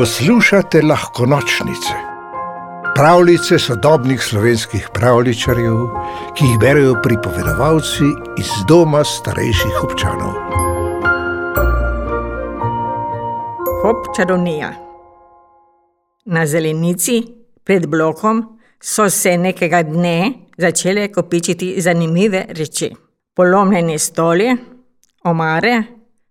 Poslušate lahko nočnice, pravljice sodobnih slovenskih pravličarjev, ki jih berijo pripovedovalci iz doma starejših občanov. Hop čarovnija. Na zelenici pred blokom so se nekega dne začele kopičiti zanimive reči. Polomljeni stoli, omare,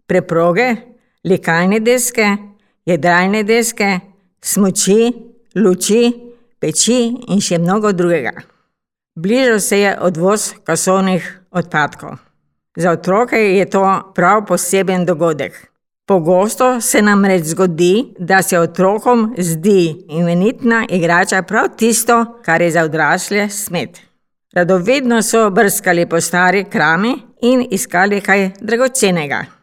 preproge, likalne deske, jedralne deske, smoči, luči, peči in še mnogo drugega. Bližal se je odvoz kasovnih odpadkov. Za otroke je to prav poseben dogodek. Pogosto se nam reč zgodi, da se otrokom zdi imenitna igrača prav tisto, kar je za odrasle smet. Radovedno so brskali po stari krami in iskali kaj dragocenega.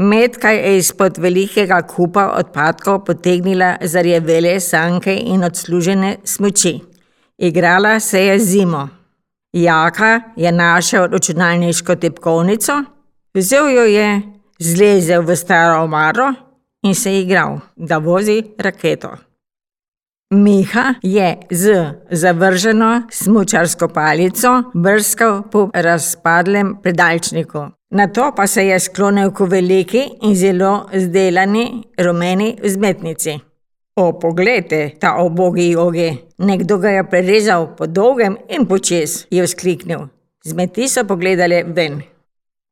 Metka je izpod velikega kupa odpadkov potegnila zarjevele sanke in odslužene smuči. Igrala se je zimo. Jaka je našel računalniško tipkovnico, vzel jo je, zlezel v staro omaro in se igral, da vozi raketo. Miha je z zavrženo smučarsko palico brskal po razpadlem predalčniku. Nato pa se je sklonil k veliki in zelo zdelani rumeni vzmetnici. O, poglejte, ta obogi jogi, nekdo ga je prerezal po dolgem in počez, je vzkliknil. Zmeti so pogledali ven.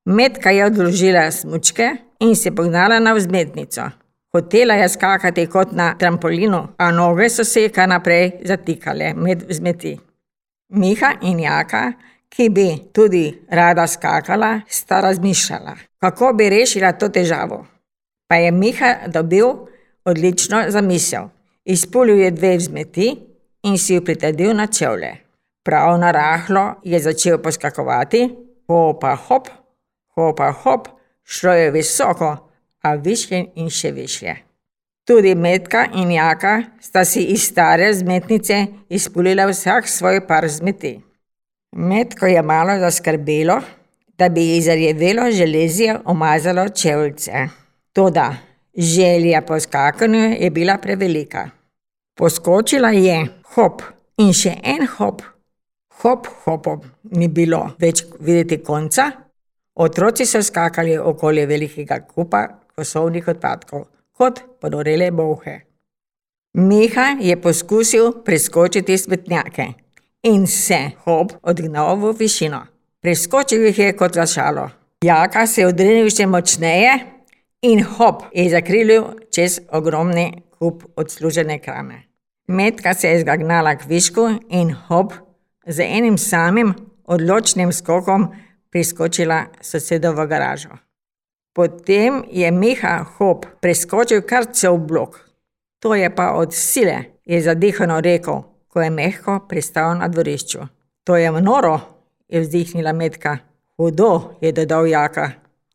Metka je odložila smučke in se pognala na vzmetnico. Hotela je skakati kot na trampolinu, a noge so se kar naprej zatikale med vzmeti. Miha in Jaka ki bi tudi rada skakala, sta razmišljala, kako bi rešila to težavo. Pa je Miha dobil odlično zamisel. Izpulil je dve vzmeti in si jo pritrdil na čevlje. Prav na rahlo je začel poskakovati, hopa hop, hopa hop, šlo je visoko, a višje in še višje. Tudi Metka in Jaka sta si iz stare zmetnice izpulila vsak svoj par zmeti. Metko je malo zaskrbelo, da bi ji zarjevelo železje omazalo čevljice. Toda želja po skakanju je bila prevelika. Poskočila je, hop in še en hop, hop, hopom, ni bilo več videti konca. Otroci so skakali okoli velikega kupa kosovnih odpadkov, kot ponorele bolhe. Miha je poskusil preskočiti smetnjake in se hop odgnal v višino. Preskočil jih je kot za šalo. Jaka se je odrinil še močneje in hop je zakrilil čez ogromni kup odslužene krame. Metka se je zgagnala k višku in hop z enim samim odločnim skokom priskočila sosedovo garažo. Potem je Miha hop preskočil kar cel blok. To je pa od sile, je zadihano rekel, ko je mehko pristal na dvorišču. To je noro, je vzdihnila Metka. Hudo, je dodal Jaka.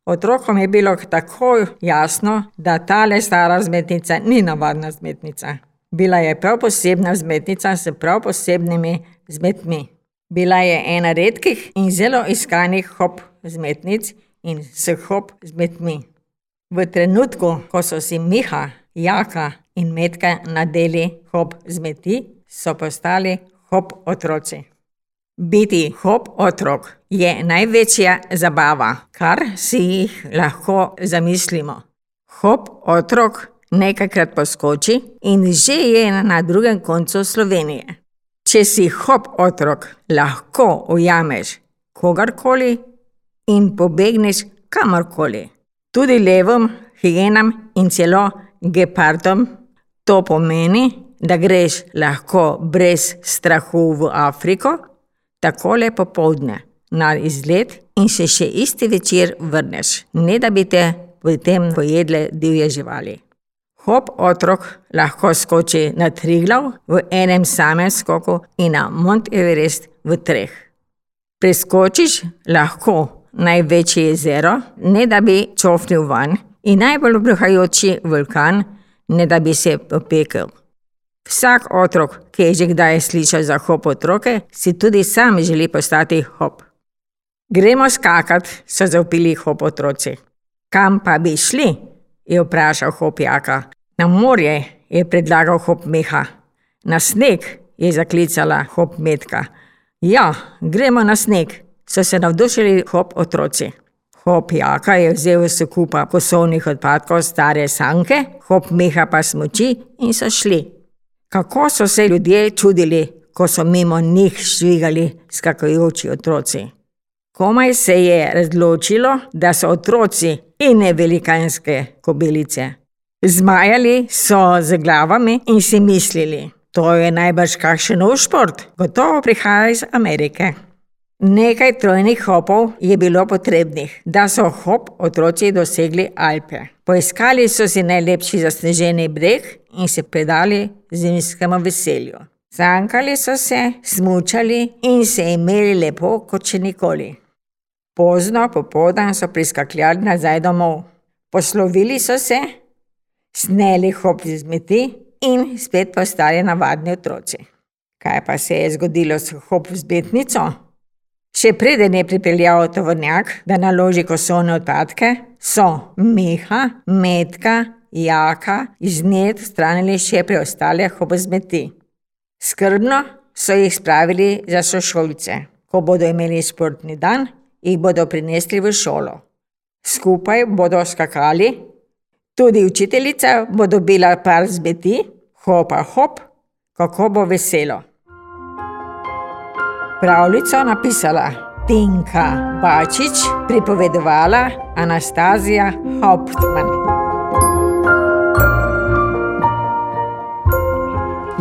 Otrokom je bilo tako jasno, da tale stara zmetnica ni navadna zmetnica. Bila je prav posebna zmetnica s prav posebnimi zmetmi. Bila je ena redkih in zelo iskanih hop zmetnic in s hop zmetmi. V trenutku, ko so si Miha, Jaka in Metka nadeli hop zmeti, so postali hop otroci. Biti hop otrok je največja zabava, kar si jih lahko zamislimo. Hop otrok nekajkrat poskoči in že je na drugem koncu Slovenije. Če si hop otrok, lahko ujameš kogarkoli in pobegneš kamorkoli. Tudi levom, hienam in celo gepardom. To pomeni, da greš lahko brez strahu v Afriko, takole popoldne na izlet in se še isti večer vrneš, ne da bi te v tem pojedle divje živali. Hop otrok lahko skoči na Triglav v enem samem skoku in na Mont Everest v treh. Preskočiš lahko največje jezero, ne da bi čofnil van, in najbolj bruhajoči vulkan, ne da bi se opekel. Vsak otrok, ki je že kdaj slišal za hop otroke, si tudi sam želi postati hop. Gremo skakat, so zaupili hop otroci. Kam pa bi šli? je vprašal hop jaka. Na morje, je predlagal hop meha. Na sneg je zaklicala hop metka. Ja, gremo na sneg, so se navdušili hop otroci. Hop jaka je vzel s kupa kosovnih odpadkov stare sanke, hop meha pa smoči in so šli. Kako so se ljudje čudili, ko so mimo njih švigali skakajoči otroci. Komaj se je razločilo, da so otroci in ne velikanske kobelice. Zmajali so z glavami in si mislili, to je najbrž kakšen nov šport, gotovo prihaja iz Amerike. Nekaj trojnih hopov je bilo potrebnih, da so hop otroci dosegli Alpe. Poiskali so si najlepši zasneženi breg in se predali zimskemu veselju. Zankali so se, smučali in se imeli lepo kot še nikoli. Pozno popoldan so priskakljali nazaj domov. Poslovili so se, sneli hop iz zmeti in spet postali navadni otroci. Kaj pa se je zgodilo s hop vzbetnico? Še preden je pripeljal tovornjak, da naloži kosovne odpadke, so Miha, Metka, Jaka iz nje stranili še preostale hop zmeti. Skrbno so jih spravili za sošolce. Ko bodo imeli sportni dan, jih bodo prinesli v šolo. Skupaj bodo skakali, tudi učiteljica bo dobila par zbeti, hopa hop, kako bo veselo. Pravljico napisala Tinka Bačič, pripovedovala Anastazija Hauptmann.